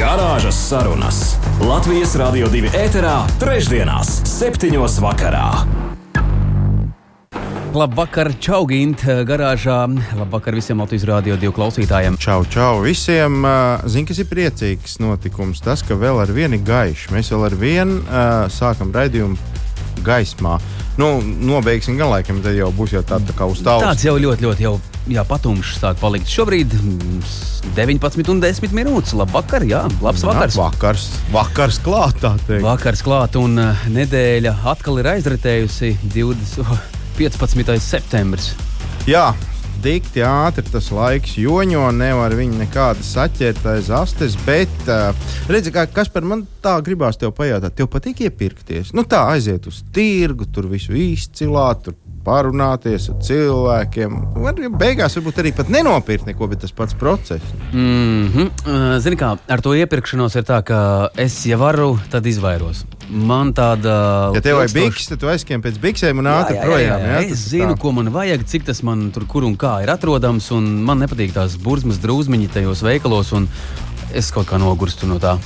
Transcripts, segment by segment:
Garāžas sarunas Latvijas Rādio 2 ēterā, trešdienās, septiņos vakarā. Labvakar, Čaugint, garāžā. Labvakar visiem Latvijas Rādio 2 klausītājiem. Čau, čau visiem. Zinu, kas ir priecīgs notikums. Tas, ka vēl ar vienu gaišu. Mēs vēl ar vienu uh, sākam raidījumu gaismā. Nu, nobeigsim gan laikam, tad jau būs jau tāda tā kā uz tālu. Tāds jau ļoti, ļoti jau, jā, patumšs sāk palikt. Šobrīd 19 un 10 minūtes. Labvakar, jā, labs vakars. Jā, vakars, vakars klāt, tā teikt. Vakars klāt un uh, nedēļa atkal ir aizritējusi 20. Oh, 15. septembris. Jā, dikti ātri tas laiks joņo, nevar viņu nekādi saķert aiz astes. Bet, uh, redzi, kā, kas par man tā gribās tev pajautāt, tev patīk iepirkties. Nu, tā aiziet uz tirgu, tur visu izcilāt, tur parunāties ar cilvēkiem. Var, beigās varbūt arī nenopirkt neko, bet tas pats process. Mm -hmm. Zini, kā ar to iepirkšanos ir tā, ka es, ja varu, tad izvairos. Man tāda. Ja tev vajag bikses, tad tu aizskiem pēc biksēm un ātri projām. Jā, jā, jā. Es zinu, tā. ko man vajag, cik tas man tur kur un kā ir atrodams, un man nepatīk tās burzmas drūzmiņi tajos veikalos, un es kaut kā nogurstu no tā.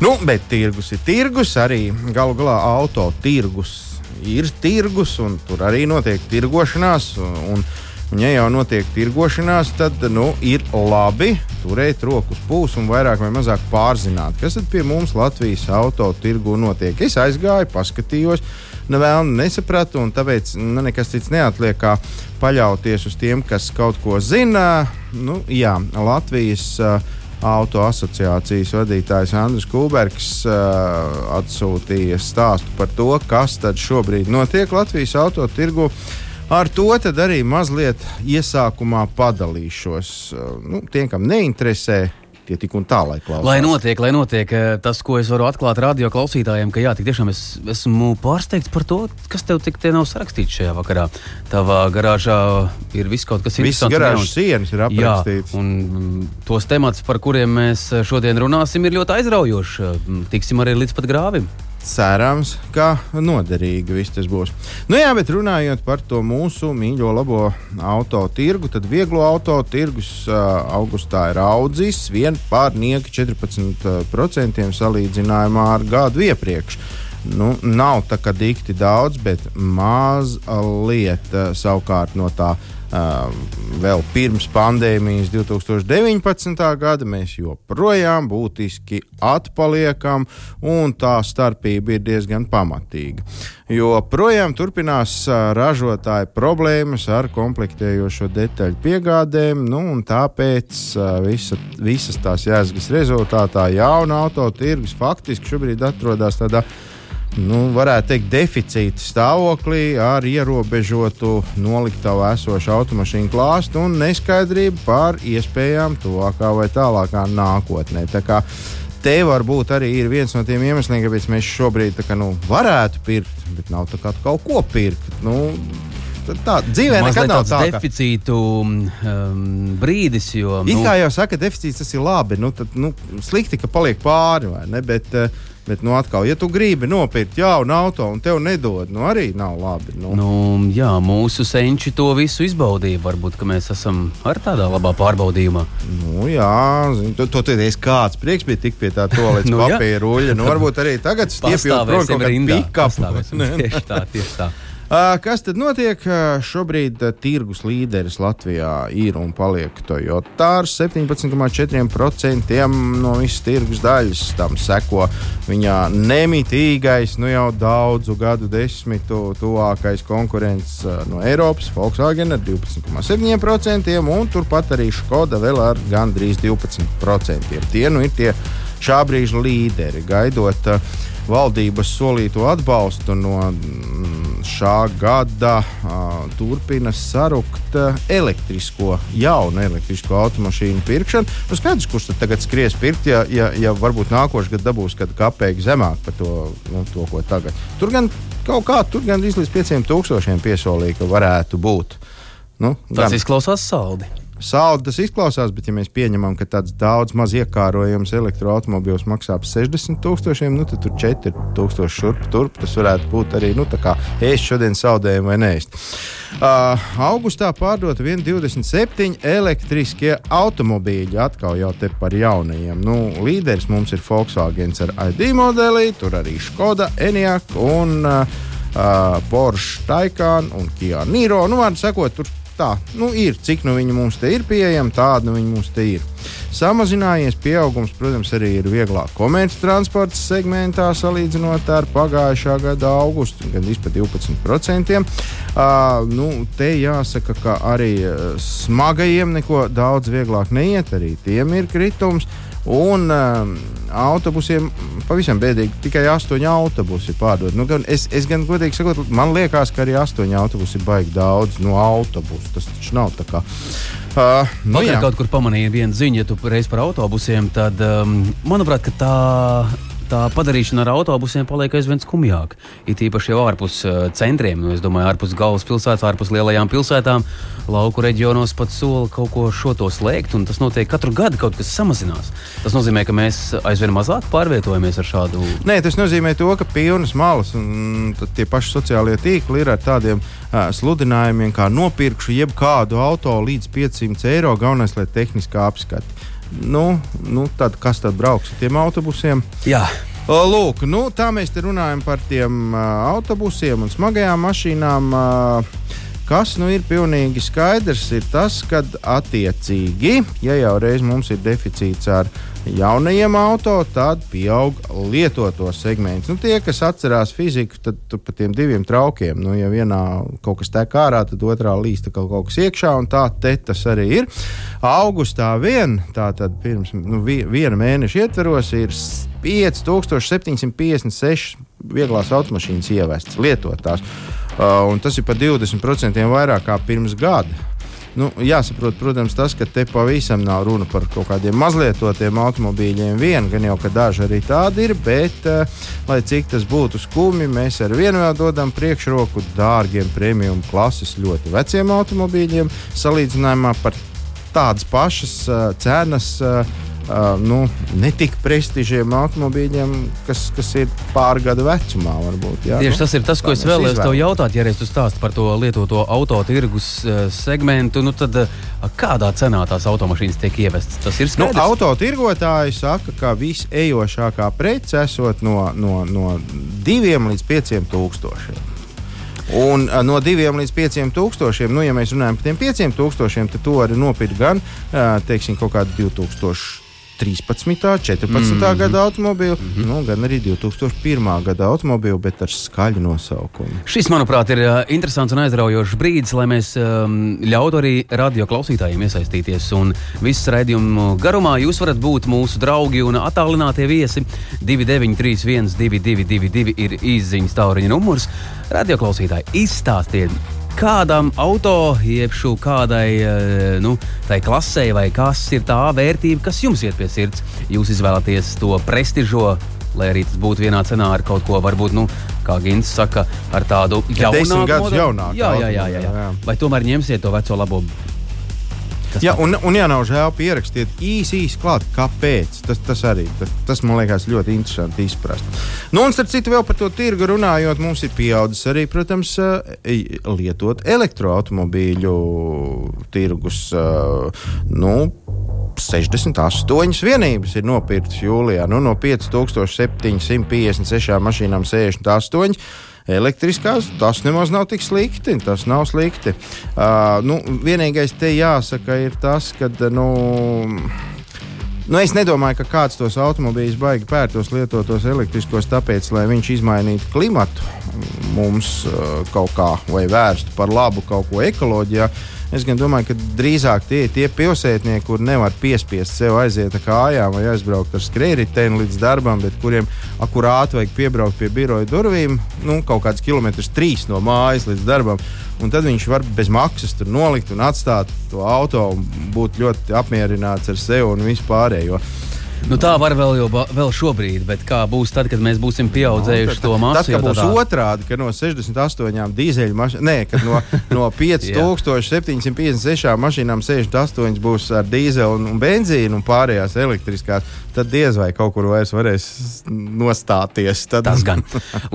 Nu, bet tirgus ir tirgus, arī galu galā auto tirgus ir tirgus, un tur arī notiek tirgošanās. Un, un ja jau notiek tirgošanās, tad nu, ir labi turēt rokas pūs un vairāk vai mazāk pārzināt, kas pie mums Latvijas auto tirgu notiek. Es aizgāju, paskatījos. Nevēlu nesapratu, un tāpēc nu, nekas cits neatliek, kā paļauties uz tiem, kas kaut ko zina. Nu, jā, Latvijas uh, Auto asociācijas vadītājs Andris Kulbergs uh, atsūtīja stāstu par to, kas tad šobrīd notiek Latvijas autotirgu. Ar to arī mazliet iesākumā padalīšos. Uh, nu, tiem, kam neinteresē, tie tik un tā, lai klausās. Lai notiek, lai notiek tas, ko es varu atklāt radio klausītājiem, ka jā, tik tiešām es esmu pārsteigts par to, kas tev tik te nav sarakstīts šajā vakarā. Tavā garāžā ir viss kaut kas interesants. Visas garāžas sienas ir aprakstītas. Jā, un tos temats, par kuriem mēs šodien runāsim, ir ļoti aizraujoši. Tiksim arī līdz pat grāvim cerams, ka noderīgi viss tas būs. Nu jā, bet runājot par to mūsu mīļo labo auto tirgu, tad vieglo auto tirgus uh, augustā ir audzis vien pārnieki 14% salīdzinājumā ar gadu iepriekš. Nu, nav tā kā dikti daudz, bet maz lieta savukārt no tā Uh, vēl pirms pandēmijas 2019. gada mēs joprojām būtiski atpaliekam, un tā starpība ir diezgan pamatīga. Jo projām turpinās uh, ražotāju problēmas ar komplektējošo detaļu piegādēm, nu, un tāpēc uh, visa, visas tās jēzgas rezultātā jauna autotirgus faktiski šobrīd atrodas tādā veidā nu, varētu teikt, deficīta stāvoklī ar ierobežotu noliktavu esošu automašīnu klāstu un neskaidrību par iespējām tuvākā vai tālākā nākotnē. Tā kā te varbūt arī ir viens no tiem iemesliem, kāpēc mēs šobrīd kā, nu, varētu pirkt, bet nav tā kā kaut ko pirkt. Nu, tā dzīvē nekad nav tāds deficītu um, brīdis. Jo, nu... It kā jau saka, deficīts tas ir labi. Nu, tad, nu, slikti, ka paliek pāri, vai ne? Bet, uh, Bet, nu, atkal, ja tu gribi nopirkt jaunu auto un tev nedod, nu, arī nav labi. Nu. Nu, jā, mūsu senči to visu izbaudīja. Varbūt mēs esam ar tādā labā pārbaudījumā. Nu, jā, to, to teiks, kāds prieks bija tik pie tā toaletes nu, papīra ruļļa. Nu, varbūt arī tagad stiepjot prom kaut kādu pikapu. Tieši tā, tieši tā. Kas tad notiek? Šobrīd tirgus līderis Latvijā ir un paliek Toyota ar 17,4% no visas tirgus daļas. Tam seko viņa nemitīgais, nu jau daudzu gadu desmitu tuvākais konkurents no Eiropas, Volkswagen ar 12,7%, un turpat arī Skoda vēl ar gandrīz 12%. Tie nu ir tie šā brīža līderi, gaidot uh, valdības solīto atbalstu no šā gada uh, turpina sarukt elektrisko, jaunu elektrisko automašīnu pirkšanu. Nu, skaidrs, kurš tad tagad skries pirkt, ja, ja, ja varbūt nākošais gads dabūs kādu kapeiku zemāk par to, nu, to, ko tagad. Tur gan kaut kā, tur gan līdz 5000 piesolīja, ka varētu būt. Nu, Tas gan... izklausās saldi. Saldi tas izklausās, bet, ja mēs pieņemam, ka tāds daudz maz iekārojams elektroautobīls maksā ap 60 tūkstošiem, nu, tad tur 4 tūkstoši šurp turp. Tas varētu būt arī, nu, tā kā ēst šodien saldējumu vai nē. Uh, augustā pārdota 1,27 elektriskie automobīļi. Atkal jau te par jaunajiem. Nu, līderis mums ir Volkswagen ar ID modeli, tur arī Skoda, Eniak un uh, Porsche Taycan un Kia Niro. Nu, vārdu sakot, tur tā nu, ir. Cik nu viņi mums te ir pieejami, tāda nu viņi mums te ir. Samazinājies pieaugums, protams, arī ir vieglāk komerctransporta segmentā salīdzinot ar pagājušā gada augustu, gan izpat 12%. Uh, nu, te jāsaka, ka arī smagajiem neko daudz vieglāk neiet, arī tiem ir kritums. Un um, autobusiem pavisam bēdīgi. Tikai astoņi autobusi ir pārdoti. Nu, gan, es, es gan godīgi sakot, man liekas, ka arī astoņi autobusi ir baigi daudz no autobusu. Tas taču nav tā kā. Uh, nu, Vakar kaut kur pamanīju vienu ziņu, ja tu reiz par autobusiem, tad um, manuprāt, tā tā padarīšana ar autobusiem paliek aizvien skumjāka. It īpaši jau ārpus uh, centriem, nu, es domāju, ārpus galvaspilsētas, ārpus lielajām pilsētām, lauku reģionos pat sola kaut ko šo to slēgt, un tas notiek katru gadu kaut kas samazinās. Tas nozīmē, ka mēs aizvien mazāk pārvietojamies ar šādu. Nē, tas nozīmē to, ka pilnas malas un tie paši sociālie tīkli ir ar tādiem uh, sludinājumiem, kā nopirkšu jebkādu auto līdz 500 eiro, galvenais, lai tehniski apskati nu, nu tad kas tad brauks ar tiem autobusiem? Jā. Lūk, nu, tā mēs te runājam par tiem uh, autobusiem un smagajām mašīnām. Uh, Kas nu ir pilnīgi skaidrs, ir tas, ka attiecīgi, ja jau reiz mums ir deficīts ar jaunajiem auto, tad pieaug lietoto segments. Nu, tie, kas atcerās fiziku, tad pa tiem diviem traukiem, nu, ja vienā kaut kas tek ārā, tad otrā līsta kaut, kaut kas iekšā, un tā tas arī ir. Augustā vien, tātad pirms nu, viena mēneša ietveros, ir 5756 vieglās automašīnas ievestas, lietotās. Uh, tas ir par 20% vairāk kā pirms gada. Nu, jāsaprot, protams, tas, ka te pavisam nav runa par kaut kādiem mazlietotiem automobīļiem. Vien, gan jau, ka daži arī tādi ir, bet, uh, lai cik tas būtu skumji, mēs ar vienu vēl dodam priekšroku dārgiem premium klases ļoti veciem automobīļiem, salīdzinājumā par tādas pašas uh, cenas. Uh, Uh, nu, ne tik prestižiem automobīļiem, kas, kas ir pāri gadu vecumā. Varbūt, jā, Tieši nu, tas ir tas, ko es vēlējos tev jautāt. Ja reiz tu stāsti par to lietoto auto tirgus segmentu, nu tad kādā cenā tās automašīnas tiek ievestas? Tas ir skaidrs. Nu, auto tirgotāji saka, ka visejošākā prece esot no, no, no diviem līdz pieciem tūkstošiem. Un uh, no diviem līdz pieciem tūkstošiem, nu, ja mēs runājam par tiem pieciem tūkstošiem, tad to var nopirkt gan uh, teiksim, kaut kādi 2000. 13. 14. Mm -hmm. gada automobīlu, mm -hmm. nu, gan arī 2001. gada automobīlu, bet ar skaļu nosaukumu. Šis, manuprāt, ir uh, interesants un aizraujošs brīdis, lai mēs um, ļautu arī radio klausītājiem iesaistīties. Un visas raidījuma garumā jūs varat būt mūsu draugi un attālinātie viesi. 293, 1222 ir izziņas tauriņa numurs. Radio klausītāji, izstāstiet! Kādam auto, jeb kādai eh, nu, klasē, vai kas ir tā vērtība, kas jums iet pie sirds. Jūs izvēlaties to prestižo, lai arī tas būtu vienā cenā ar kaut ko, varbūt, nu, kā Gins saka, ar tādu jaunāku modeli. Jā, jā, jā, jā, jā. Vai tomēr ņemsiet to veco labo Jā, un, un, ja nav žēl, pierakstiet īsi, īsi klāt, kāpēc. Tas, tas arī tas, tas man liekas ļoti interesanti izprast. Nu, un starp citu, vēl par to tirgu runājot, mums ir pieaudzis arī, protams, eh, lietot elektroautobīļu tirgus. Eh, nu, 68 vienības ir nopirktas jūlijā. Nu, no 5756 mašīnām 68 elektriskās, tas nemaz nav tik slikti. Tas nav slikti. Uh, nu, vienīgais te jāsaka ir tas, ka. Nu, Nu, es nedomāju, ka kāds tos automobīļus baigi pērtos lietotos elektriskos, tāpēc, lai viņš izmainītu klimatu mums uh, kaut kā vai vērstu par labu kaut ko ekoloģijā. Es gan domāju, ka drīzāk tie ir tie pilsētnieki, kur nevar piespiest sev aiziet ar kājām vai aizbraukt ar skrējēju līdz darbam, bet kuriem akurāti vajag piebraukt pie biroja durvīm, nu, kaut kāds kilometrs trīs no mājas līdz darbam. Un tad viņš var bez maksas tur nolikt un atstāt to auto un būt ļoti apmierināts ar sevi un vispārējo. Nu, tā var vēl, jau, vēl šobrīd, bet kā būs tad, kad mēs būsim pieauguši to masu? Tad, kad būs tādā... otrādi, ka no 68 dīzeļu mašīnām, nē, kad no, no 5756 mašīnām 68 būs ar dīzeļu un, un benzīnu un pārējās elektriskās, tad diez vai kaut kur vairs varēs nostāties. Tad... Tas gan.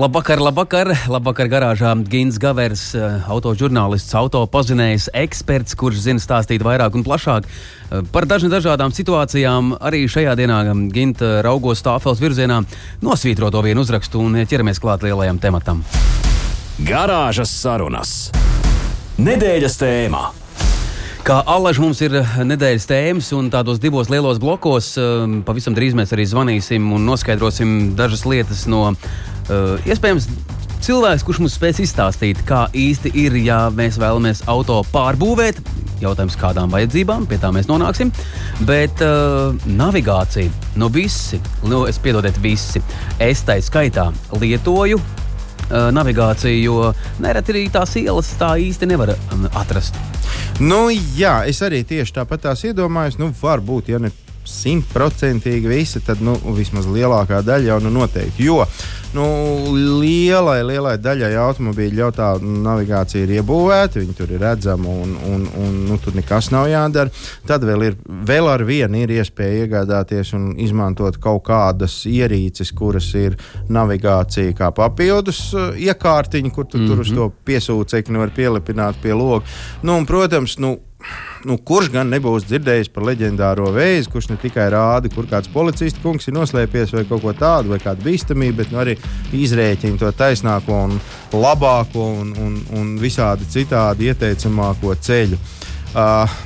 labvakar, labvakar, labvakar garāžā Gins Gavers, eh, autožurnālists, autopazinējs, eksperts, kurš zina stāstīt vairāk un plašāk eh, par dažādām situācijām. Arī šajā dienā Ginta raugos stāfels virzienā, nosvītro to vienu uzrakstu un ķeramies klāt lielajam tematam. Garāžas sarunas. Nedēļas tēmā. Kā alaž mums ir eh, nedēļas tēmas, un tādos divos lielos blokos eh, pavisam drīz mēs arī zvanīsim un noskaidrosim dažas lietas no iespējams. Cilvēks, kurš mums spēs izstāstīt, kā īsti ir, ja mēs vēlamies auto pārbūvēt, jautājums, kādām vajadzībām, pie tā mēs nonāksim. Bet uh, navigācija, nu visi, nu es piedodiet, visi, es tai skaitā lietoju uh, navigāciju, jo nereti arī tās ielas tā īsti nevar um, atrast. Nu, jā, es arī tieši tāpat tās iedomājos. Nu, varbūt, ja ne simtprocentīgi visi, tad nu, vismaz lielākā daļa jau nu, noteikti. Jo nu, lielai, lielai daļai automobīļu jau tā navigācija ir iebūvēta, viņi tur ir redzami un, un, un nu, tur nekas nav jādara. Tad vēl, ir, vēl ar vienu ir iespēja iegādāties un izmantot kaut kādas ierīces, kuras ir navigācija kā papildus uh, iekārtiņa, kur tu mm -hmm. tur uz mhm. to piesūcekli var pielipināt pie loga. Nu, un, protams, nu, nu, kurš gan nebūs dzirdējis par leģendāro vēzi, kurš ne tikai rāda, kur kāds policists kungs ir noslēpies vai kaut ko tādu, vai kādu bīstamību, bet nu, arī izrēķina to taisnāko un labāko un, un, un visādi citādi ieteicamāko ceļu. Uh,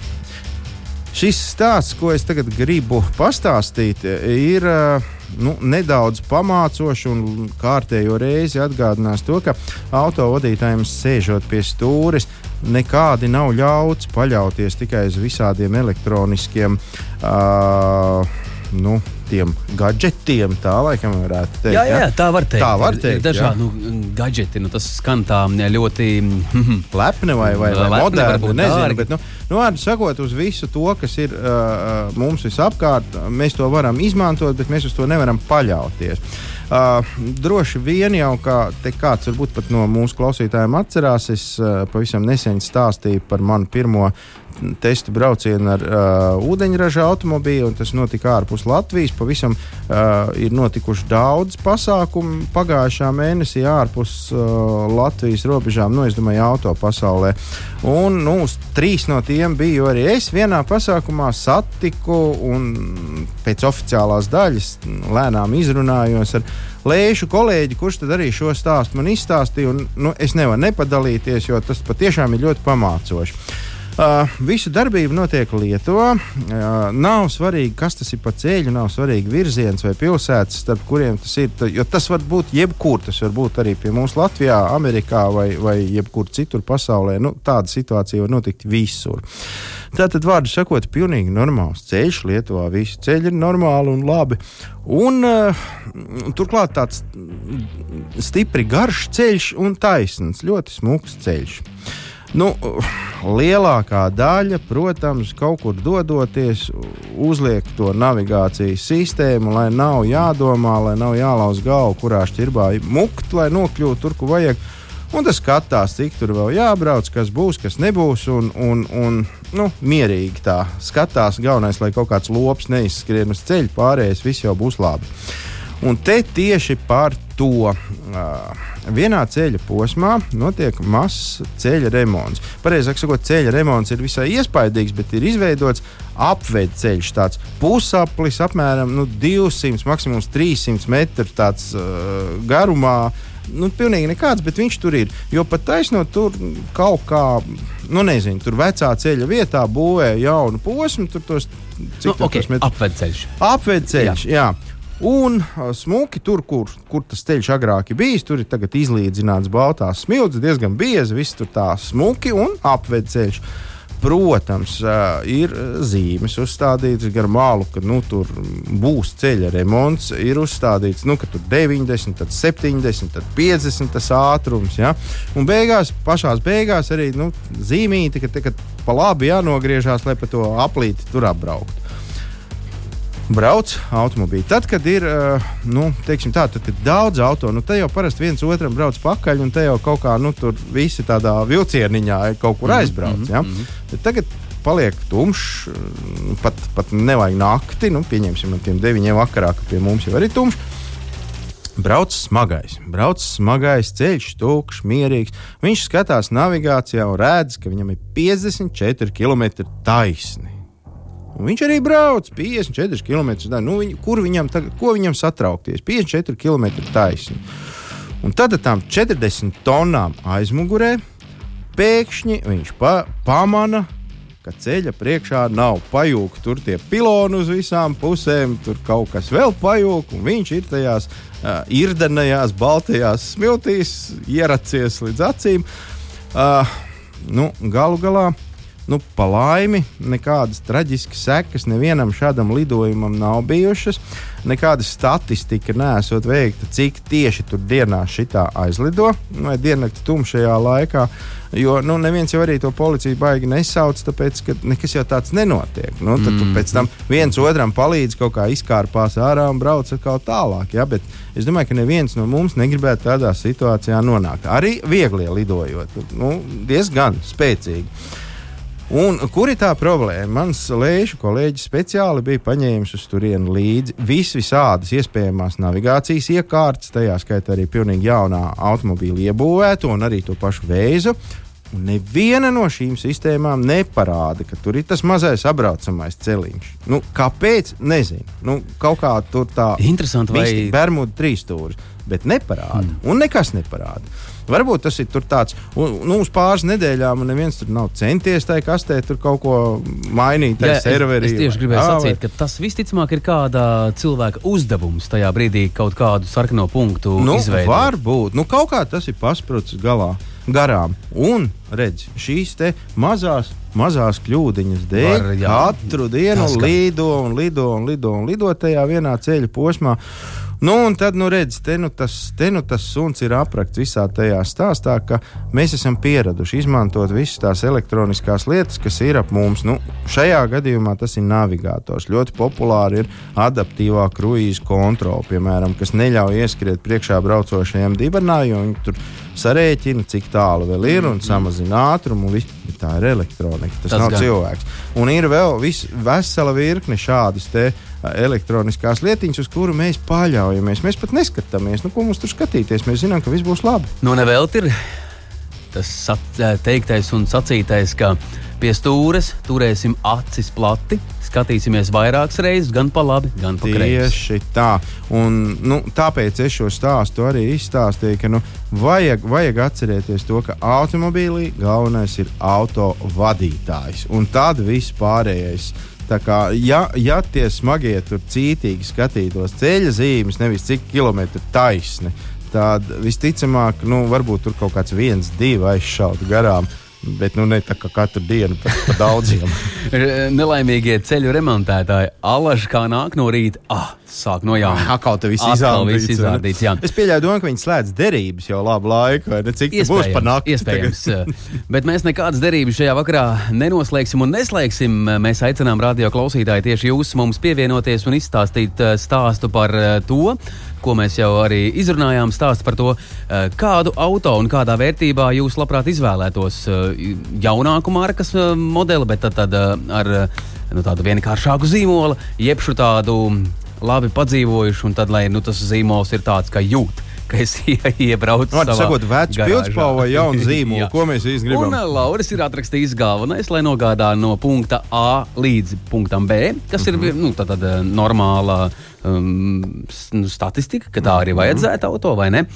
šis stāsts, ko es tagad gribu pastāstīt, ir. Uh, nu, nedaudz pamācoši un kārtējo reizi atgādinās to, ka autovadītājiem sēžot pie stūres, nekādi nav ļauts paļauties tikai uz visādiem elektroniskiem. Uh, nu, tiem gadgetiem, tā laikam varētu teikt. Jā, jā, jā tā var teikt. Tā var teikt. Dažādi nu, gadgeti, nu, tas skan tā ļoti lepni vai, vai, vai moderni. Nezinu, bet, nu, nu, vārdu sakot, uz visu to, kas ir uh, mums visapkārt, mēs to varam izmantot, bet mēs uz to nevaram paļauties. Uh, droši vien jau kā kāds varbūt no mūsu klausītājiem atcerās, es uh, pavisam nesen stāstīju par manu pirmo testu braucienu ar uh, ūdeņraža automobīlu, un tas notika ārpus Latvijas. Pavisam uh, ir notikuši daudz pasākumu pagājušā mēnesī ārpus uh, Latvijas robežām, nu, es domāju, auto pasaulē. Un nu, trīs no tiem biju arī es vienā pasākumā satiku un pēc oficiālās daļas lēnām izrunājos ar Lēšu kolēģi, kurš tad arī šo stāstu man izstāstīja. Un, nu, es nevaru nepadalīties, jo tas patiešām ir ļoti pamācoši. Uh, visu darbību notiek Lietuvā. Uh, nav svarīgi, kas tas ir pa ceļu, nav svarīgi virziens vai pilsētas, starp kuriem tas ir. Jo tas var būt jebkur. Tas var būt arī pie mums Latvijā, Amerikā vai, vai jebkur citur pasaulē. Nu, tāda situācija var notikt visur. Tātad, vārdu sakot, pilnīgi normāls ceļš Lietuvā. Visi ceļi ir normāli un labi. Un, uh, turklāt tāds stipri garš ceļš un taisns, ļoti smuks ceļš. Nu, lielākā daļa, protams, kaut kur dodoties, uzliek to navigācijas sistēmu, lai nav jādomā, lai nav jālauz galvu, kurā šķirbā mukt, lai nokļūtu tur, kur vajag. Un tas skatās, cik tur vēl jābrauc, kas būs, kas nebūs. Un, un, un nu, mierīgi tā skatās. Galvenais, lai kaut kāds lops neizskrien uz ceļa, pārējais viss jau būs labi. Un te tieši par to uh, vienā ceļa posmā notiek mazs ceļa remonts. Pareizāk sakot, ceļa remonts ir visai iespaidīgs, bet ir izveidots apveids ceļš, tāds pusaplis, apmēram nu, 200, maksimums 300 metru tāds, uh, garumā. Nu, pilnīgi nekāds, bet viņš tur ir. Jo pat taisnot tur kaut kā, nu, nezinu, tur vecā ceļa vietā būvēja jaunu posmu, tur tos cik nu, okay, metru... apvedceļš. Apvedceļš, jā. jā. Un smuki tur, kur, kur tas ceļš agrāk bija, tur ir izlīdzināts baltās smilts, diezgan biezi, viss tur tā smuki un apved ceļš. Protams, ir zīmes uzstādītas gar malu, ka nu, tur būs ceļa remonts. Ir uzstādīts, nu, ka tur 90, tad 70, tad 50 tas ātrums. Ja? Un beigās, pašā beigās arī nu, zīmīti, ka, te, ka pa labi jānogriežās, lai pa to aplīti tur apbrauktu brauc automobīļi. Tad, kad ir nu, tā, tad, kad daudz auto, nu, te jau parasti viens otram brauc pakaļ, un te jau kaut kā nu, tur visi tādā vilcieniņā kaut kur mhm, aizbrauc. Mm -hmm. ja? Bet tagad paliek tumšs, pat, pat nevajag nakti. Nu, pieņemsim, no tiem deviņiem vakarā, ka pie mums jau ir tumšs. Brauc smagais, brauc smagais ceļš, tukšs, mierīgs. Viņš skatās navigācijā un redz, ka viņam ir 54 km taisni. Un viņš arī brauc 54 km. Nu, viņ, kur viņam, tagad, ko viņam satraukties? 54 km taisni. Un tad ar tām 40 tonnām aizmugurē pēkšņi viņš pa, pamana, ka ceļa priekšā nav pajūka. Tur tie piloni uz visām pusēm, tur kaut kas vēl pajūka, un viņš ir tajās uh, irdenajās, baltajās smiltīs, ieracies līdz acīm. Uh, nu, galu galā Nu, pa laimi, nekādas traģiskas sekas nevienam šādam lidojumam nav bijušas. Nekāda statistika nesot veikta, cik tieši tur dienā šitā aizlido vai diennakti tumšajā laikā. Jo nu, neviens jau arī to policiju baigi nesauc, tāpēc ka nekas jau tāds nenotiek. Nu, tad mm. pēc tam viens otram palīdz kaut kā izkārpās ārā un brauc atkal tālāk. Ja? Bet es domāju, ka neviens no mums negribētu tādā situācijā nonākt. Arī viegli lidojot, nu, diezgan spēcīgi. Un kur ir tā problēma? Mans lēšu kolēģis speciāli bija paņēmis uz turieni līdzi vis visādas iespējamās navigācijas iekārtas, tajā skaitā arī pilnīgi jaunā automobīļa iebūvēta un arī to pašu veizu. Un neviena no šīm sistēmām neparāda, ka tur ir tas mazais apbraucamais celiņš. Nu, kāpēc? Nezinu. Nu, kaut kā tur tā - interesanti, vai Bermuda trīs stūris, bet neparāda. Mm. Un nekas neparāda. Varbūt tas ir tāds, un, nu, uz pāris nedēļām, neviens tur nav centies tajā kastē kaut ko mainīt. Jā, serverī, es, es tieši gribēju jā, sacīt, vai... ka tas visticamāk ir kāda cilvēka uzdevums tajā brīdī kaut kādu sarkano punktu nu, izveidot. Varbūt, nu, kaut kā tas ir pasprūts galā. Garām. Un redz, šīs mazās, mazās kļūdiņas dēļ Var, jā, katru dienu lido un lido un lido un lido tajā vienā ceļa posmā. Nu, un tad, nu, redz, te nu tas, te nu tas suns ir aprakts visā tajā stāstā, ka mēs esam pieraduši izmantot visas tās elektroniskās lietas, kas ir ap mums. Nu, šajā gadījumā tas ir navigators. Ļoti populāri ir adaptīvā kruīza kontrole, piemēram, kas neļauj ieskriet priekšā braucošajam dibenā, jo viņi tur sarēķina, cik tālu vēl ir un samazina ātrumu. Tā ir elektronika, tas, tas nav gan. cilvēks. Un ir vēl vis, vesela virkne šādas elektroniskās lietiņas, uz kuru mēs paļaujamies. Mēs pat neskatāmies, nu, ko mums tur skatīties. Mēs zinām, ka viss būs labi. Nu, nevelti ir tas teiktais un sacītais, ka pie stūres turēsim acis plati, skatīsimies vairākas reizes, gan pa labi, gan pa kreisi. Tieši tā. Un, nu, tāpēc es šo stāstu arī izstāstīju, ka nu, vajag, vajag atcerēties to, ka automobīlī galvenais ir auto vadītājs. Un tad viss pārējais Tā kā, ja, ja tie smagie tur cītīgi skatītos ceļa zīmes, nevis cik kilometri taisni, tad visticamāk, nu, varbūt tur kaut kāds viens, divi aizšautu garām. Bet nu, ne tā kā katru dienu, bet pa daudziem. Nelaimīgie ceļu remontētāji, alaži kā nāk no rīta, ah, sāk no jauna. Atkal tas viss izrādīts. izrādīts jā. es pieļauju, ka viņi slēdz derības jau labu laiku, vai ne? Cik tas būs pa nakti? Iespējams. bet mēs nekādas derības šajā vakarā nenoslēgsim un neslēgsim. Mēs aicinām radio klausītāji tieši jūs mums pievienoties un izstāstīt eh, stāstu par eh, to, ko mēs jau arī izrunājām, stāst par to, eh, kādu auto un kādā vērtībā jūs labprāt izvēlētos jaunāku markas modeli, bet tad, tad ar nu, tādu vienkāršāku zīmolu, jeb šo tādu labi padzīvojuši, un tad, lai nu, tas zīmols ir tāds, ka jūt ka es iebraucu. Nu, Vārds sakot, vecs pildspalva vai jaunu zīmolu, ko mēs īsti gribam. Un Lauris ir atrakstījis galvenais, lai nogādā no punkta A līdz punktam B, kas mm -hmm. ir mhm. nu, tā, tāda normāla um, statistika, ka tā arī mhm. vajadzētu auto vai ne.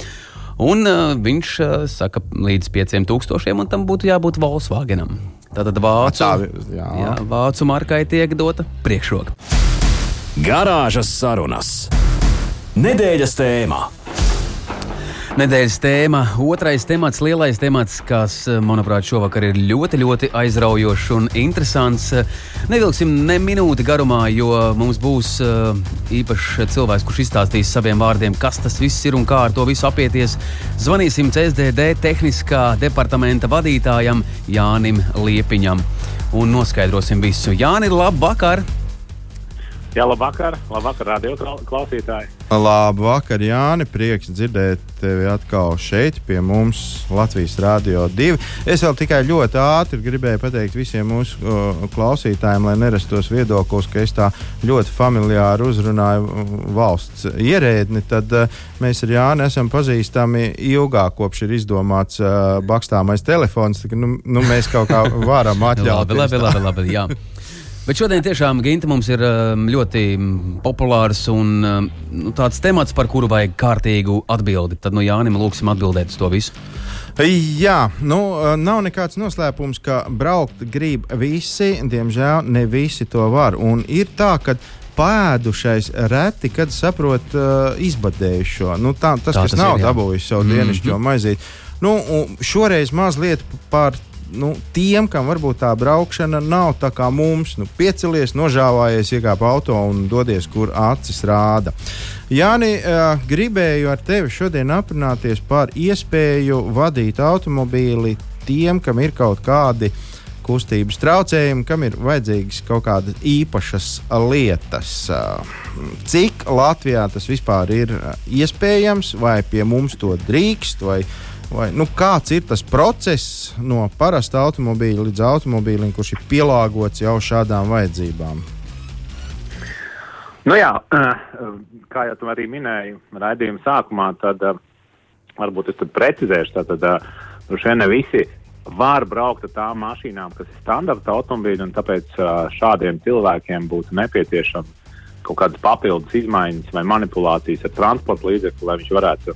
Un uh, viņš uh, saka, līdz 5000, un tam būtu jābūt Volkswagenam. Tātad vācu, tā, jā. Jā, vācu markai tiek dota priekšroka. Garāžas sarunas. Nedēļas tēmā. Nedēļas tēma, otrais temats, lielais temats, kas, manuprāt, šovakar ir ļoti, ļoti aizraujošs un interesants. Nevilksim ne minūti garumā, jo mums būs uh, īpašs cilvēks, kurš izstāstīs saviem vārdiem, kas tas viss ir un kā ar to visu apieties. Zvanīsim CSDD tehniskā departamenta vadītājam Jānim Liepiņam un noskaidrosim visu. Jāni, labvakar! Jā, labvakar, labvakar, radio klausītāji. Labvakar, Jāni. Prieks dzirdēt tevi atkal šeit, pie mums, Latvijas Rādio 2. Es vēl tikai ļoti ātri gribēju pateikt visiem mūsu uh, klausītājiem, lai nerastos viedoklis, ka es tā ļoti familiāri uzrunāju valsts ierēdni. Tad uh, mēs ar Jāni esam pazīstami ilgāk, kopš ir izdomāts uh, bakstāmais telefons. Tā, nu, nu, mēs kaut kā varam atļauties. labi, labi, labi, labi, jā. Bet šodien tiešām Ginta mums ir um, ļoti populārs un um, nu, tāds temats, par kuru vajag kārtīgu atbildi. Tad no nu, Jānim lūksim atbildēt uz to visu. Jā, nu, uh, nav nekāds noslēpums, ka braukt grib visi. Diemžēl ne visi to var. Un ir tā, ka pēdušais reti, kad saprot uh, izbadējušo. Nu, tā, tas, tā, kas tas nav dabūjis savu mm -hmm. dienascho maizīti. Nu, šoreiz mazliet par nu, tiem, kam varbūt tā braukšana nav tā kā mums, nu, piecelies, nožāvājies, iekāp auto un dodies, kur acis rāda. Jāni, gribēju ar tevi šodien aprunāties par iespēju vadīt automobīli tiem, kam ir kaut kādi kustības traucējumi, kam ir vajadzīgas kaut kādas īpašas lietas. Cik Latvijā tas vispār ir iespējams, vai pie mums to drīkst, vai Vai, nu, kāds ir tas process no parasta automobīļa līdz automobīlim, kurš ir pielāgots jau šādām vajadzībām? Nu jā, kā jau arī minēji raidījuma sākumā, tad varbūt es precizēšu. Tad nu šeit ne visi var braukt ar tām mašīnām, kas ir standarta automobīļi, un tāpēc šādiem cilvēkiem būtu nepieciešams kaut kādas papildus izmaiņas vai manipulācijas ar transporta līdzekli, lai viņš varētu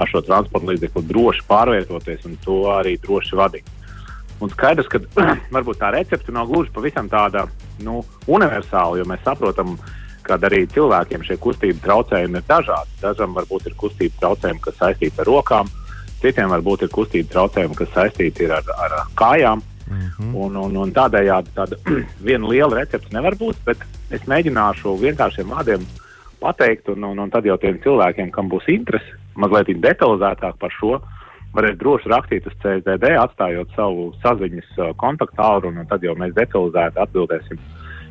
ar šo transporta līdzekli droši pārvietoties un to arī droši vadīt. Un skaidrs, ka varbūt tā recepte nav gluži pavisam tāda nu, universāla, jo mēs saprotam, ka arī cilvēkiem šie kustību traucējumi ir dažādi. Dažam varbūt ir kustību traucējumi, kas saistīti ar rokām, citiem varbūt ir kustību traucējumi, kas saistīti ar, ar kājām. Mm -hmm. un, un, un tādējādi tāda viena liela recepte nevar būt, bet es mēģināšu vienkāršiem vārdiem pateikt, un, un, un tad jau tiem cilvēkiem, kam būs interese, mazliet detalizētāk par šo, varēs droši rakstīt uz CSDD, atstājot savu saziņas uh, kontaktālu, un, un tad jau mēs detalizēti atbildēsim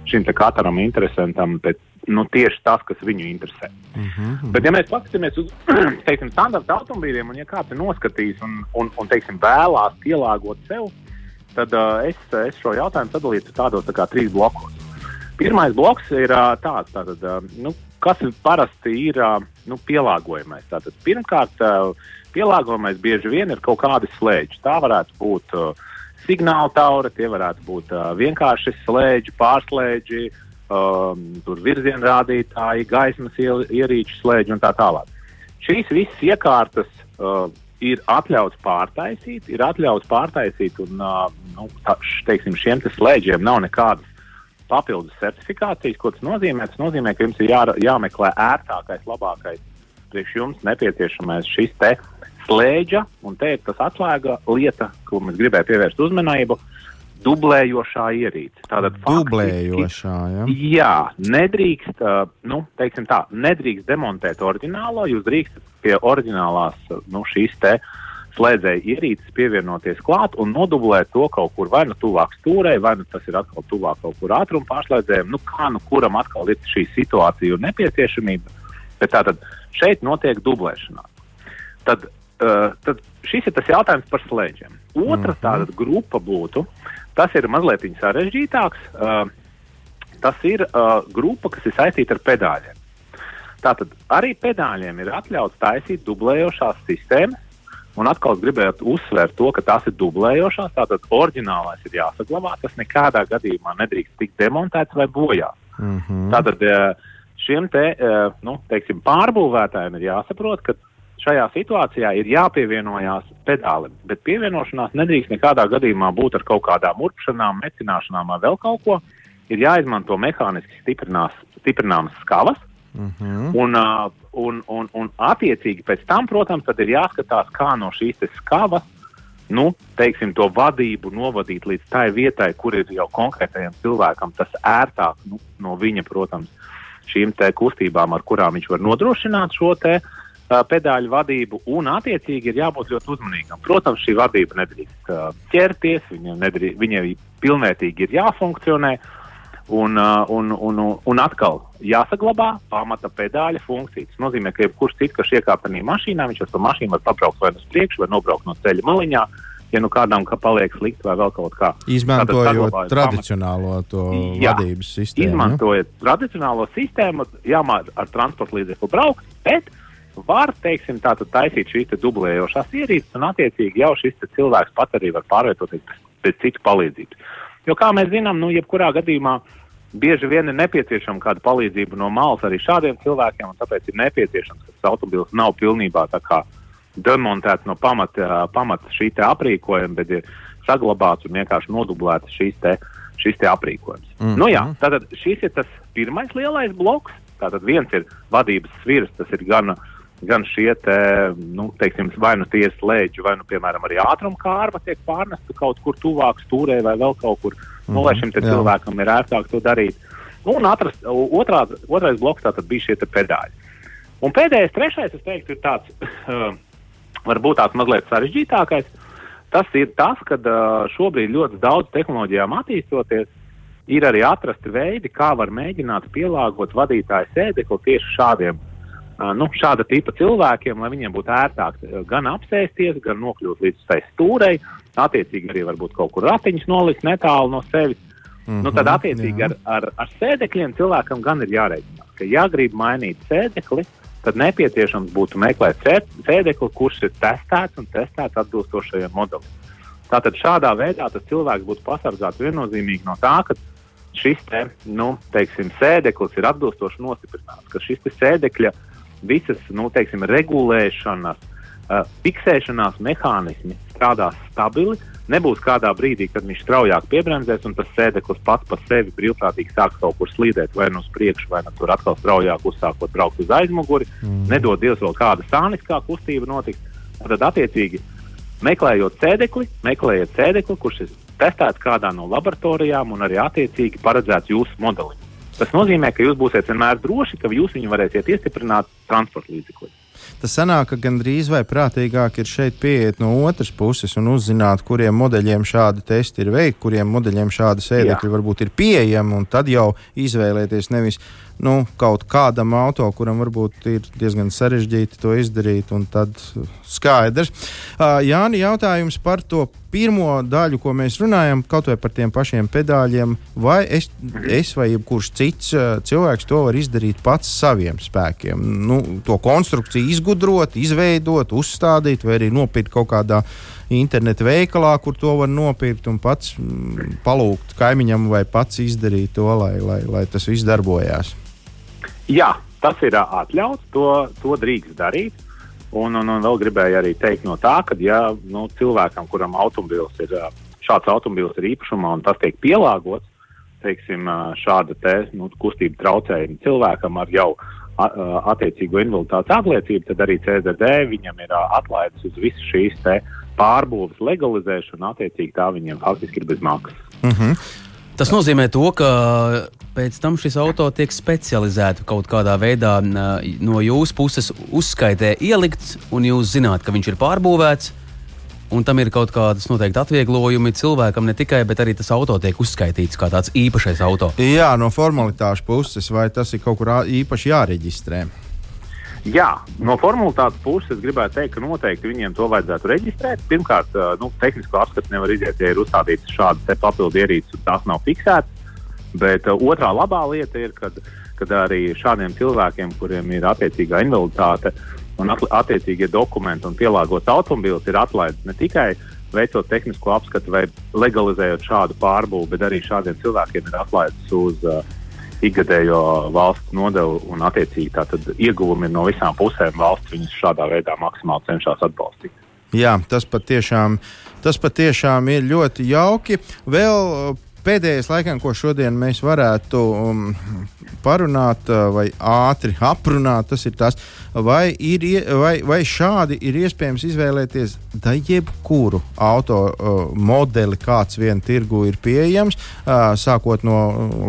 šim katram interesantam, bet nu, tieši tas, kas viņu interesē. Uh -huh. Bet, ja mēs paskatāmies uz teiksim, standarta automobīļiem, un ja kāds ir noskatījis un, un, un teiksim, vēlās pielāgot sev, tad uh, es, es šo jautājumu sadalītu tādos tā kā trīs blokos. Pirmais bloks ir uh, tāds, tātad, uh, nu, kas parasti ir nu, pielāgojamais. Tātad, pirmkārt, pielāgojamais bieži vien ir kaut kādi slēdži. Tā varētu būt signāla taura, tie varētu būt vienkārši slēdži, pārslēdži, um, virziena rādītāji, gaismas ierīču slēdži un tā tālāk. Šīs visas iekārtas uh, ir atļauts pārtaisīt, ir atļauts pārtaisīt, un uh, nu, tā, teiksim, šiem te slēdžiem nav nekādas papildus certifikācijas. Ko tas nozīmē? Tas nozīmē, ka jums ir jā, jāmeklē ērtākais, labākais, priekš jums nepieciešamais šis te slēdža, un te ir tas atslēga lieta, ko mēs gribējām pievērst uzmanību. Dublējošā ierīce. Tātad dublējošā, ja? Jā, nedrīkst, nu, teiksim tā, nedrīkst demontēt oriģinālo, jūs drīkstat pie oriģinālās, nu, šīs te uh, slēdzēja ierīces pievienoties klāt un nodublēt to kaut kur vai nu tuvāk stūrei, vai nu tas ir atkal tuvāk kaut kur ātruma pārslēdzējiem. Nu, kā nu kuram atkal ir šī situācija un nepieciešamība. Bet tātad šeit notiek dublēšanās. Tad, uh, tad šis ir tas jautājums par slēdžiem. Otra mhm. tāda grupa būtu, tas ir mazliet sarežģītāks. Uh, tas ir uh, grupa, kas ir saistīta ar pedāļiem. Tātad arī pedāļiem ir atļauts taisīt dublējošās sistēmas, Un atkal gribētu uzsvērt to, ka tās ir dublējošās. Tātad oriģinālais ir jāsaglabā. Tas nekādā gadījumā nedrīkst tikt demontēts vai bojāts. Mm -hmm. Tātad eh, šiem te, eh, nu, teiksim, pārbūvētājiem ir jāsaprot, ka šajā situācijā ir jāpievienojas pedālim. Bet pievienošanās nedrīkst nekādā gadījumā būt ar kaut kādām urpšanām, necināšanām vai vēl kaut ko. Ir jāizmanto mehāniski stiprināmas skavas, Uh -huh. un, un, un, un attiecīgi pēc tam, protams, ir jāskatās, kā no šīs skavas nu, teiksim, to vadību novadīt līdz tai vietai, kur ir jau konkrētajam cilvēkam tas ērtāk nu, no viņa, protams, šīm kustībām, ar kurām viņš var nodrošināt šo te, uh, pedāļu vadību. Un, attiecīgi, ir jābūt ļoti uzmanīgam. Protams, šī vadība nedrīkst uh, ķerties, viņa nedrīkst, viņai pilnvērtīgi ir jāfunkcionē. Uh, Un, uh, un, un, un atkal jāsaglabā pamata pedāļa funkcija. Tas nozīmē, ka jebkurš cits, kas iekāpa tajā mašīnā, viņš ar to mašīnu var pabraukt vai nu uz priekšu, vai nobraukt no ceļa maliņā. Ja nu kādam ka paliek slikti vai vēl kaut kā. Izmantojot tradicionālo jā, vadības sistēmu. Izmantojot tradicionālo sistēmu, jāmāc ar transporta līdzekli braukt, bet var, teiksim, tātad taisīt šīs dublējošās ierīces, un attiecīgi jau šis cilvēks pats arī var pārvietoties bez, bez citu palīdzības. Jo, kā mēs zinām, nu, jebkurā gadījumā bieži vien ir nepieciešama kāda palīdzība no malas arī šādiem cilvēkiem, un tāpēc ir nepieciešams, ka tas automobilis nav pilnībā demontēts no pamata, pamata šī aprīkojuma, bet ir saglabāts un vienkārši nodublēts šīs te, šis te aprīkojums. Mm -hmm. nu, jā, tātad šis ir tas pirmais lielais bloks. Tātad viens ir vadības svirs, tas ir gan gan šie te, nu, teiksim, vai nu tie slēdži, vai nu, piemēram, arī ātruma kārva tiek pārnesta kaut kur tuvāk stūrē vai vēl kaut kur, mm -hmm. nu, lai mhm, šim cilvēkam ir ērtāk to darīt. Nu, un atrast, otrā, otrais bloks tātad bija šie pedāļi. Un pēdējais, trešais, es teiktu, ir tāds, uh, varbūt tāds mazliet sarežģītākais. Tas ir tas, ka uh, šobrīd ļoti daudz tehnoloģijām attīstoties, ir arī atrasti veidi, kā var mēģināt pielāgot vadītāju sēdekli tieši šādiem nu, šāda tipa cilvēkiem, lai viņiem būtu ērtāk gan apsēsties, gan nokļūt līdz tai stūrei, attiecīgi arī varbūt kaut kur ratiņus nolikt netālu no sevis. Mm -hmm, nu, tad, attiecīgi, jā. ar, ar, ar sēdekļiem cilvēkam gan ir jāreikinās, ka, ja grib mainīt sēdekli, tad nepieciešams būtu meklēt sēdekli, kurš ir testēts un testēts atbilstošajam modelim. Tātad šādā veidā tas cilvēks būtu pasargāts viennozīmīgi no tā, ka šis te, nu, teiksim, sēdeklis ir atbilstoši nostiprināts, ka šis sēdekļa uh, visas nu, teiksim, regulēšanas, uh, fiksēšanās mehānismi strādās stabili. Nebūs kādā brīdī, kad viņš straujāk piebremzēs, un tas sēdeklis pats par sevi brīvprātīgi sāks kaut kur slīdēt, vai nu uz priekšu, vai nu tur atkal straujāk uzsākot braukt uz aizmuguri. Mm. Nedod Dievs vēl kāda sāniskā kustība notiks. Tad, attiecīgi, meklējot sēdekli, meklējiet sēdekli, kurš ir testēts kādā no laboratorijām un arī attiecīgi paredzēts jūsu modelim. Tas nozīmē, ka jūs būsiet vienmēr droši, ka jūs viņu varēsiet iestiprināt transporta līdzeklī. Tas sanāk, ka gandrīz vai prātīgāk ir šeit pieiet no otras puses un uzzināt, kuriem modeļiem šādi testi ir veikti, kuriem modeļiem šādi sēdekļi varbūt ir pieejami, un tad jau izvēlēties nevis nu, kaut kādam auto, kuram varbūt ir diezgan sarežģīti to izdarīt, un tad skaidrs. Uh, Jāni, jautājums par to pirmo daļu, ko mēs runājam, kaut vai par tiem pašiem pedāļiem, vai es, es vai jebkurš cits uh, cilvēks to var izdarīt pats saviem spēkiem? Nu, to konstrukciju izgudrot, izveidot, uzstādīt, vai arī nopirkt kaut kādā interneta veikalā, kur to var nopirkt un pats mm, palūgt kaimiņam vai pats izdarīt to, lai, lai, lai tas viss darbojās. Jā, tas ir atļauts, to, to drīkst darīt. Un, un, un vēl gribēju arī teikt no tā, ka ja nu, cilvēkam, kuram automobils ir šāds automobils ir īpašumā un tas tiek pielāgots, teiksim, šāda te, nu, kustība traucējuma cilvēkam ar jau attiecīgo invaliditātes apliecību, tad arī CZD viņam ir atlaides uz visu šīs pārbūves legalizēšanu, attiecīgi tā viņiem faktiski ir bez maksas. Mm -hmm. Tas nozīmē to, ka pēc tam šis auto tiek specializēts kaut kādā veidā no jūsu puses uzskaitē ielikts, un jūs zināt, ka viņš ir pārbūvēts. Un tam ir kaut kādas noteikti atvieglojumi cilvēkam ne tikai, bet arī tas auto tiek uzskaitīts kā tāds īpašais auto. Jā, no formalitāšu puses, vai tas ir kaut kur īpaši jāreģistrē? Jā, no formalitātes puses es gribētu teikt, ka noteikti viņiem to vajadzētu reģistrēt. Pirmkārt, nu, tehnisko apskatu nevar iziet, ja ir uzstādīts šādas papildu ierīces, un tās nav fiksētas. Bet uh, otrā labā lieta ir, kad, kad arī šādiem cilvēkiem, kuriem ir attiecīgā invaliditāte un attiecīgie dokumenti un pielāgots automobilis, ir atlaists ne tikai veicot tehnisko apskatu vai legalizējot šādu pārbūvi, bet arī šādiem cilvēkiem ir atlaists uz uh, ikgadējo valsts nodevu un attiecīgi tātad ieguvumi no visām pusēm valsts viņus šādā veidā maksimāli cenšas atbalstīt. Jā, tas patiešām, tas patiešām ir ļoti jauki. Vēl pēdējais laikam, ko šodien mēs varētu um, parunāt vai ātri aprunāt. Tas ir tas, vai, ir, vai, vai šādi ir iespējams izvēlēties da jebkuru auto uh, modeli, kāds vien tirgu ir pieejams, uh, sākot no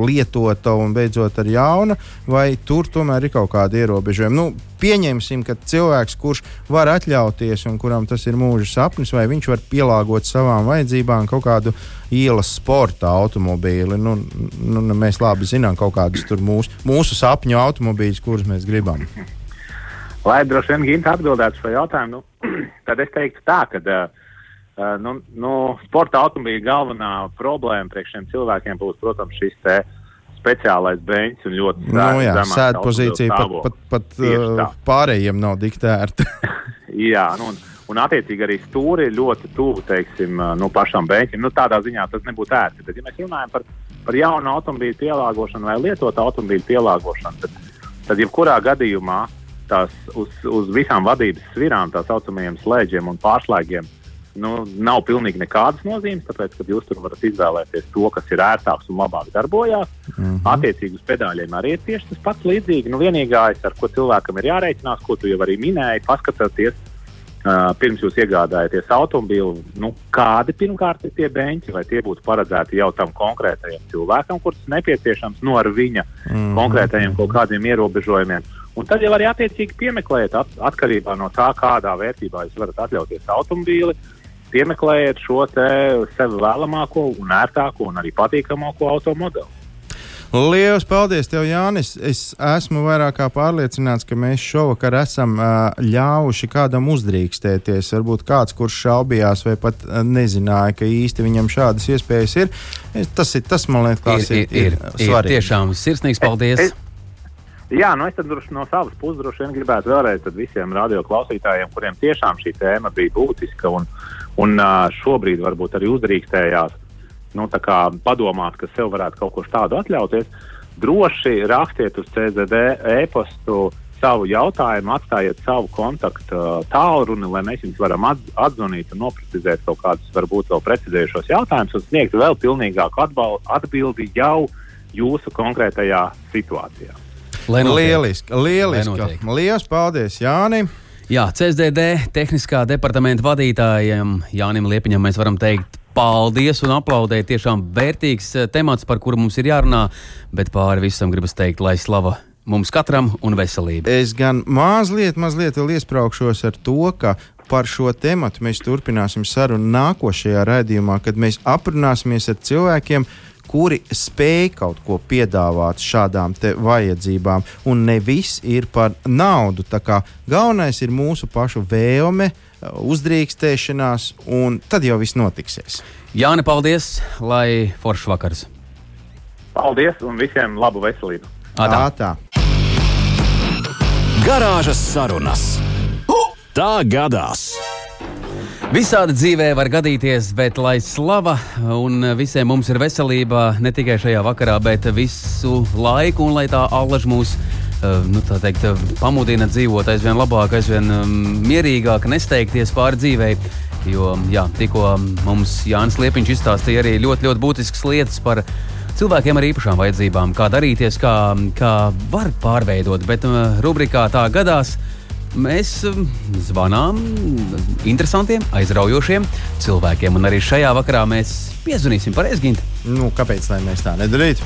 lietota un beidzot ar jaunu, vai tur tomēr ir kaut kādi ierobežojumi. Nu, pieņemsim, ka cilvēks, kurš var atļauties un kuram tas ir mūža sapnis, vai viņš var pielāgot savām vajadzībām kaut kādu ielas sporta automobīli. Nu, nu, nu mēs labi zinām kaut kādus mūsu, mūsu sapņu automobīļus, kurus mēs gribam. Lai droši vien Ginte atbildētu šo jautājumu, nu, tad es teiktu tā, ka uh, nu, nu, sporta automobīļa galvenā problēma priekš šiem cilvēkiem būs, protams, šis te speciālais beņķis un ļoti nu, jā, sēd pozīcija pat, pat, pat uh, pārējiem nav diktēta. jā, nu, un, un attiecīgi arī stūri ir ļoti tuvu teiksim, nu, pašam beņķim. Nu, tādā ziņā tas nebūtu ērti. Bet, ja mēs runājam par, par jaunu automobīļu pielāgošanu vai lietotu automobīļu pielāgošanu, tad, tad jebkurā gadījumā tās uz, uz visām vadības svirām, tā saucamajiem slēdžiem un pārslēgiem, nu, nav pilnīgi nekādas nozīmes, tāpēc, ka jūs tur varat izvēlēties to, kas ir ērtāks un labāk darbojās. Mm -hmm. Attiecīgi uz pedāļiem arī ir tieši tas pats līdzīgi. Nu, vienīgais, ar ko cilvēkam ir jārēķinās, ko tu jau arī minēji, paskatoties, uh, pirms jūs iegādājaties automobīlu, nu, kādi pirmkārt ir tie beņķi, vai tie būtu paredzēti jau tam konkrētajam cilvēkam, kurš nepieciešams no ar viņa mm -hmm. konkrētajiem kaut kādiem ierobežojumiem. Un tad jau arī attiecīgi piemeklējiet, at, atkarībā no tā, kādā vērtībā jūs varat atļauties automobīli, uh, piemeklējiet šo sev vēlamāko, un ērtāko un arī patīkamāko automobili. Lielas paldies, tev, Jānis. Es esmu vairāk kā pārliecināts, ka mēs šovakar esam uh, ļāvuši kādam uzdrīkstēties. Varbūt kāds, kurš šaubījās vai pat uh, nezināja, ka īsti viņam šādas iespējas ir. Es, tas, ir, tas man liekas, ir, ir, ir, ir svarīgi. Tiešām sirsnīgs paldies! Es, es, Jā, nu es no savas puses droši vien gribētu vēlreiz visiem radioklausītājiem, kuriem tiešām šī tēma bija būtiska un, un šobrīd varbūt arī uzdrīkstējās nu, padomāt, ka sev varētu kaut ko tādu atļauties, droši rakstiet uz CZD e-pastu savu jautājumu, atstājiet savu kontaktu tālruni, lai mēs jums varam atzvanīt un noprecizēt kaut kādus, varbūt vēl precizējušos jautājumus un sniegt vēl pilnīgāku atbildi jau jūsu konkrētajā situācijā. Lieliski, lieliski. Lielas paldies, Jāni! Jā, CSDD tehniskā departamenta vadītājiem Jānim Liepiņam mēs varam teikt paldies un aplaudēt. Tiešām vērtīgs eh, temats, par kuru mums ir jārunā, bet pāri visam gribas teikt, lai slava mums katram un veselība. Es gan mazliet, mazliet iesprāgšos ar to, ka par šo tēmu mēs turpināsim sarunu nākošajā raidījumā, kad mēs aprunāsimies ar cilvēkiem, kuri spēj kaut ko piedāvāt šādām vajadzībām, un ne viss ir par naudu. Galvenais ir mūsu pašu vēlme, uzdrīkstēšanās, un tad jau viss notiksies. Jāni, paldies, lai foršs vakars! Paldies un visiem labu veselību! Tā, tā. Garāžas sarunas! Tā gadās! Visādi dzīvē var gadīties, bet lai slava un visiem mums ir veselība ne tikai šajā vakarā, bet visu laiku, un lai tā allaž mūs eh, nu, teikt, pamudina dzīvot aizvien labāk, aizvien mm, mierīgāk, nesteigties pāri dzīvei. Jo jā, tikko mums Jānis Liepiņš izstāstīja arī ļoti, ļoti būtiskas lietas par cilvēkiem ar īpašām vajadzībām, kā darīties, kā, kā var pārveidot. Bet eh, rubrikā tā gadās mēs um, zvanām interesantiem, aizraujošiem cilvēkiem. Un arī šajā vakarā mēs piezvanīsim par Esgintu. Nu, kāpēc mēs tā nedarītu?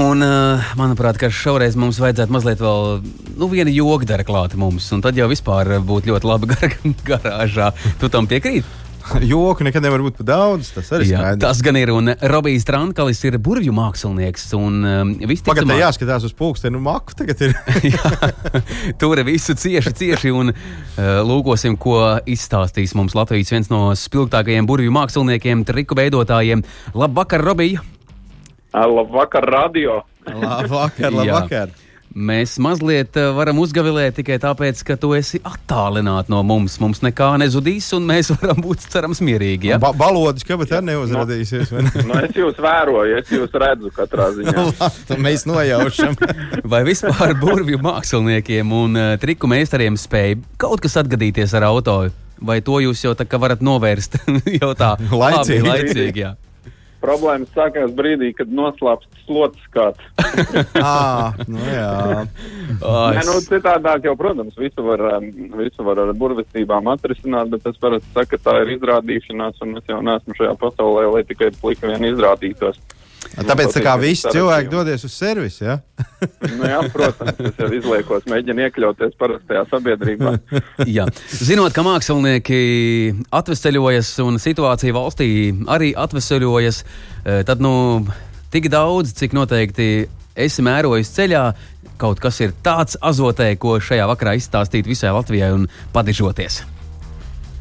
Un, uh, manuprāt, šoreiz mums vajadzētu mazliet vēl nu, viena joga dara klāta mums, un tad jau vispār būtu ļoti labi gar garāžā. Tu tam piekrīti? Joku nekad nevar būt par daudz. Tas arī Jā, skaidrs. Tas gan ir. Un Robijs Trankalis ir burvju mākslinieks. Un, um, Pagaidā ticamā... jāskatās uz pulksteni, nu maku tagad ir. tur ir visu cieši, cieši. Un uh, lūkosim, ko izstāstīs mums Latvijas viens no spilgtākajiem burvju māksliniekiem, triku veidotājiem. Labvakar, Robija! Labvakar, radio! Labvakar, labvakar! Mēs mazliet eh, varam uzgavilēt tikai tāpēc, ka tu esi attālināts no mums. Mums nekā nezudīs, un mēs varam būt cerams mierīgi. Ja? Ba balodis, kāpēc tā neuzrādīsies? Ne? nu, es jūs vēroju, es jūs redzu katrā ziņā. mēs nojaušam. Vai vispār burvju māksliniekiem un uh, triku meistariem spēj kaut kas atgadīties ar auto? Vai to jūs jau tā kā varat novērst jau tā laicīgi? labi, laicīgi jā. Problēmas sākās brīdī, kad noslēpst slotas kāds. à, nu, jā. Nē, nu, citādāk jau, protams, visu var, um, visu var ar burvestībām atrisināt, bet es parasti saku, ka tā ir izrādīšanās, un es jau neesmu šajā pasaulē, lai tikai plika vien izrādītos. Tāpēc tā kā visi cilvēki dodies uz servisu, ja? Nu, jā, protams, es jau izliekos, mēģinu iekļauties parastajā sabiedrībā. Jā. Zinot, ka mākslinieki atvesaļojas un situācija valstī arī atvesaļojas, eh, tad nu, tik daudz, cik noteikti esi mērojis ceļā, kaut kas ir tāds azotē, ko šajā vakarā izstāstīt visai Latvijai un padižoties.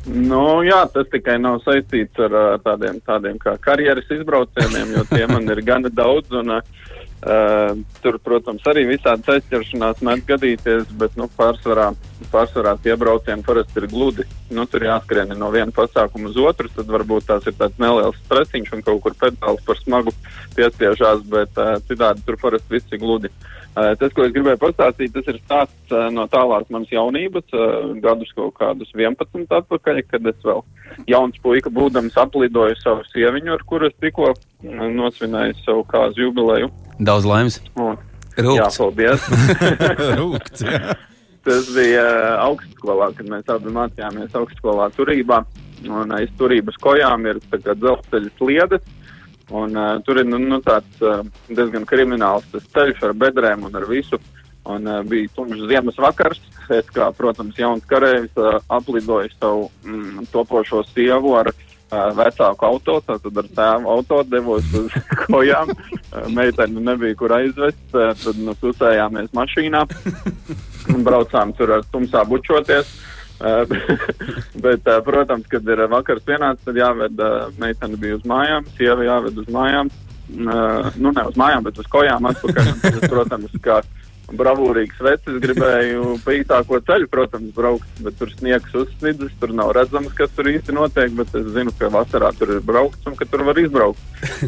Nu, jā, tas tikai nav saistīts ar tādiem, tādiem kā karjeras izbraucieniem, jo tie man ir gana daudz. Un, uh, tur, protams, arī visādi aizķeršanās mēdz gadīties, bet nu, pārsvarā, pārsvarā tie braucieni parasti ir gludi. Nu, tur jāskrien no viena pasākuma uz otru, tad varbūt tās ir tāds neliels stresiņš un kaut kur pedāls par smagu piespiežās, bet uh, citādi tur parasti viss ir gludi. Uh, tas, ko es gribēju pastāstīt, tas ir stāsts uh, no tālāk manas jaunības, uh, gadus kaut kādus 11 atpakaļ, kad es vēl jauns puika būdams aplidoju savu sieviņu, ar kuru es tikko nosvinēju savu kāzu jubileju. Daudz laimes! Un, jā, paldies! Rūkts. jā. Tas bija augstskolā, kad mēs abi mācījāmies augstskolā turībā. Un aiz turības kojām ir dzelzceļa sliedes. Un, uh, tur ir nu, nu, tāds uh, diezgan krimināls ceļš ar bedrēm un ar visu. Un, uh, bija tumšs ziemas vakars. Es, kā, protams, jauns karavīrs, uh, aplidoju savu mm, topošo sievu ar uh, vecāku auto, tātad ar tēvu auto devos uz kojām. Uh, meiteni nebija kur aizvest, uh, tad nu, susējāmies mašīnā un braucām tur ar tumsā bučoties. Uh, bet, protams, kad ir vakars pienācis, tad jāved meitene bija uz mājām, sieva jāved uz mājām. Nu, ne uz mājām, bet uz kojām atpakaļ. Es, protams, kā bravūrīgs vecis gribēju pa īsāko ceļu, protams, braukt, bet tur sniegs uzsnidzis, tur nav redzams, kas tur īsti notiek, bet es zinu, ka vasarā tur ir braukts un ka tur var izbraukt.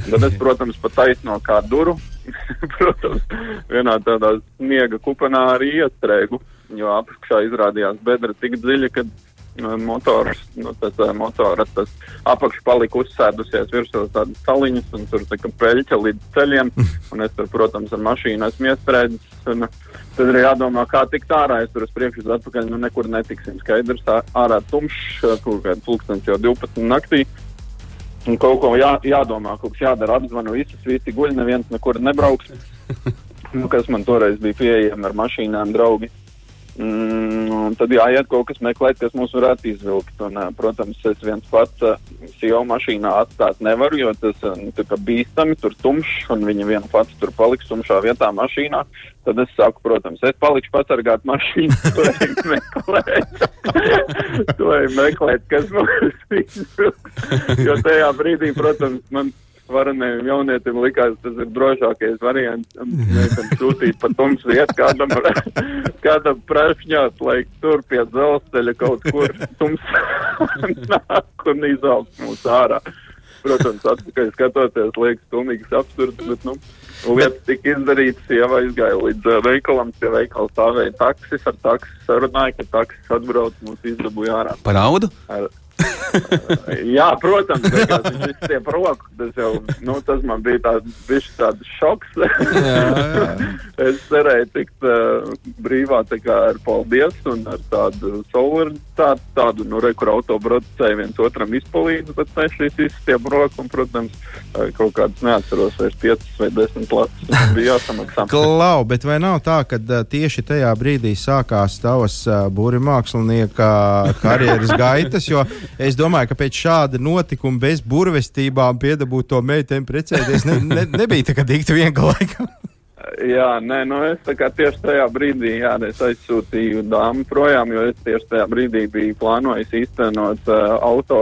Tad es, protams, pa taisno kā duru, protams, vienā tādā sniega kupenā arī iestrēgu, jo apakšā izrādījās bedra tik dziļa, ka uh, motors, nu, tas uh, motora, tas apakš palika uzsēdusies virsū tādas saliņas, un tur tā kā peļķa līdz ceļiem, un es tur, protams, ar mašīnu esmu iestrēdzis, un uh, tad ir jādomā, kā tikt ārā, es tur uz priekšu uz atpakaļ, nu nekur netiksim skaidrs, ārā tumšs, kaut kāds pulkstens jau 12 naktī. Un kaut ko jā, jādomā, kaut kas jādara, apzvanu visus, visi guļ, neviens nekur nebrauks. Nu, kas man toreiz bija pieejami ar mašīnām, draugi. Mm, tad jāiet kaut kas meklēt, kas mūs varētu izvilkt. Un, protams, es viens pats jau mašīnā atstāt nevaru, jo tas ā, nu, bīstami, tur tumšs, un viņa viena pats tur paliks tumšā vietā mašīnā. Tad es saku, protams, es palikšu pasargāt mašīnu, to ej meklēt. to ej meklēt, kas mums izvilks. Jo tajā brīdī, protams, man varenajam jaunietim likās, tas ir drošākais variants. Mēs sūtīt pa tumsu vietu kādam, kādam prešņāt, lai tur pie dzelzceļa kaut kur tums nāk un izaugs mūs ārā. Protams, atpakaļ skatoties, liekas, pilnīgs absurds, bet, nu, lietas tika izdarītas, sieva aizgāja līdz uh, veikalam, pie veikala stāvēja taksis, ar taksis sarunāja, ka taksis atbrauc, mūs izdabūja ārā. Par naudu? Ar, Jā, protams, viņš izstiep roku. Tas jau, nu, tas man bija tāds, tāds šoks. es cerēju tikt uh, brīvā kā ar paldies un ar tādu solidaritāti, tādu, nu, re, kur autobraucēji viens otram izpalīdz, bet ne šis izstiep roku un, protams, kaut kāds neatceros vairs 5 vai 10 latus bija jāsamaksā. Klau, bet vai nav tā, ka tieši tajā brīdī sākās tavas uh, būri mākslinieka karjeras gaitas? Jo es domāju, ka pēc šāda notikuma bez burvestībām piedabūt to meiteni precēties ne, ne, nebija tā kā dikti viegli laikam. Jā, nē, nu es tieši tajā brīdī, jā, aizsūtīju dāmu projām, jo es tieši tajā brīdī biju plānojis īstenot uh, auto,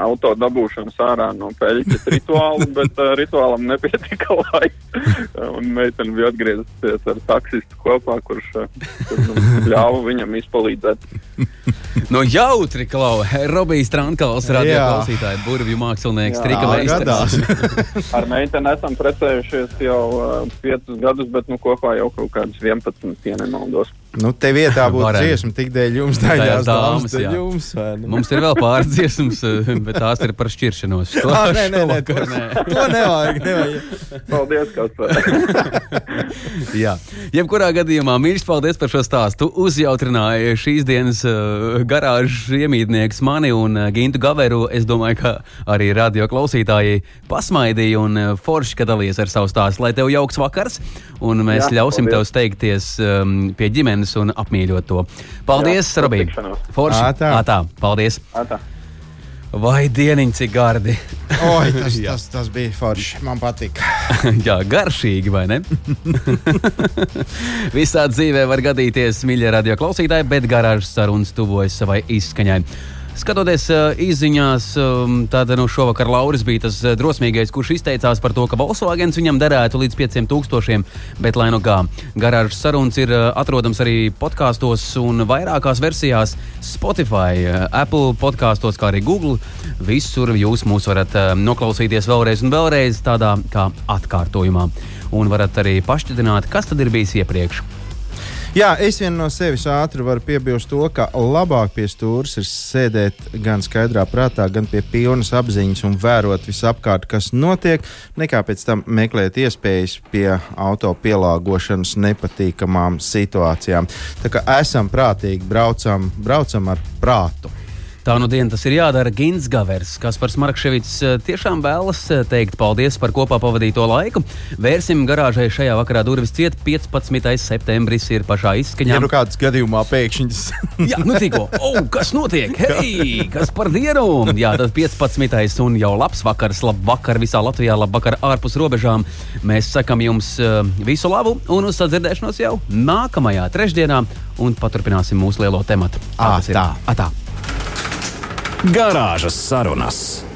auto dabūšanu sārā no peļķes rituālu, bet uh, rituālam nepietika laika. Un meitene bija atgriezusies ar taksistu kopā, kurš, uh, kurš nu, ļāva viņam izpalīdzēt. No jautri, Klau, Robijs Trankals, radio Jā. klausītāji, burvju mākslinieks, Jā, trika gadās. meistars. Ar meiteni esam precējušies jau uh, 5 gadus, bet nu kopā jau kaut kādus 11, ja nemaldos. Nu, te vietā būtu dziesma tik dēļ jums, ir dāmas, dāmas, jums. vai ne? Mums ir vēl pāris dziesmas, eh, bet tās ir par šķiršanos. To Ah, nē, nē, nē, to, nē. to nevajag. nevajag. Paldies, Kaspar! Jā, jebkurā gadījumā mīļš, paldies par šo stāstu. Tu uzjautrināji šīs dienas uh, garāžas iemītnieks mani un uh, Gintu Gaveru. Es domāju, ka arī radio klausītāji pasmaidīja un forši, ka dalījies ar savu stāstu. Lai tev jauks vakars, un mēs Jā, ļausim paldies. tev steigties um, pie ģimenes un apmīļot to. Paldies, Robī! Forši! Ātā. Ātā, paldies! Atā. Vai dieniņ, cik gardi! Oi, tas, tas, tas bija forši. Man patīk. Jā, garšīgi, vai ne? Visā dzīvē var gadīties, mīļie radio klausītāji, bet garāžas sarunas tuvojas savai izskaņai. Skatoties uh, izziņās, um, tad nu, šovakar Lauris bija tas uh, drosmīgais, kurš izteicās par to, ka Volkswagen viņam derētu līdz 5000, bet lai nu kā. Garāžas sarunas ir uh, atrodams arī podkāstos un vairākās versijās Spotify, uh, Apple podkāstos, kā arī Google. Visur jūs mūs varat uh, noklausīties vēlreiz un vēlreiz tādā kā atkārtojumā. Un varat arī pašķidrināt, kas tad ir bijis iepriekš. Jā, es vien no sevis ātri varu piebilst to, ka labāk pie stūres ir sēdēt gan skaidrā prātā, gan pie pilnas apziņas un vērot visapkārt, kas notiek, nekā pēc tam meklēt iespējas pie auto pielāgošanas nepatīkamām situācijām. Tā kā esam prātīgi, braucam, braucam ar prātu. Tā nu diena tas ir jādara Gins Gavers, kas par Smarkševits eh, tiešām vēlas eh, teikt paldies par kopā pavadīto laiku. Vērsim garāžai šajā vakarā durvis ciet. 15. septembris ir pašā izskaņā. Ja nu kādas gadījumā pēkšņi tas Jā, nu tikko. Oh, kas notiek? Hei, kas par dienu? Jā, tad 15. un jau labs vakars, labi vakar visā Latvijā, labi vakar ārpus robežām. Mēs sakam jums uh, visu labu un uz sadzirdēšanos jau nākamajā trešdienā un paturpināsim mūsu lielo tematu. Tā. Ā, tā. Garāžas sarunas.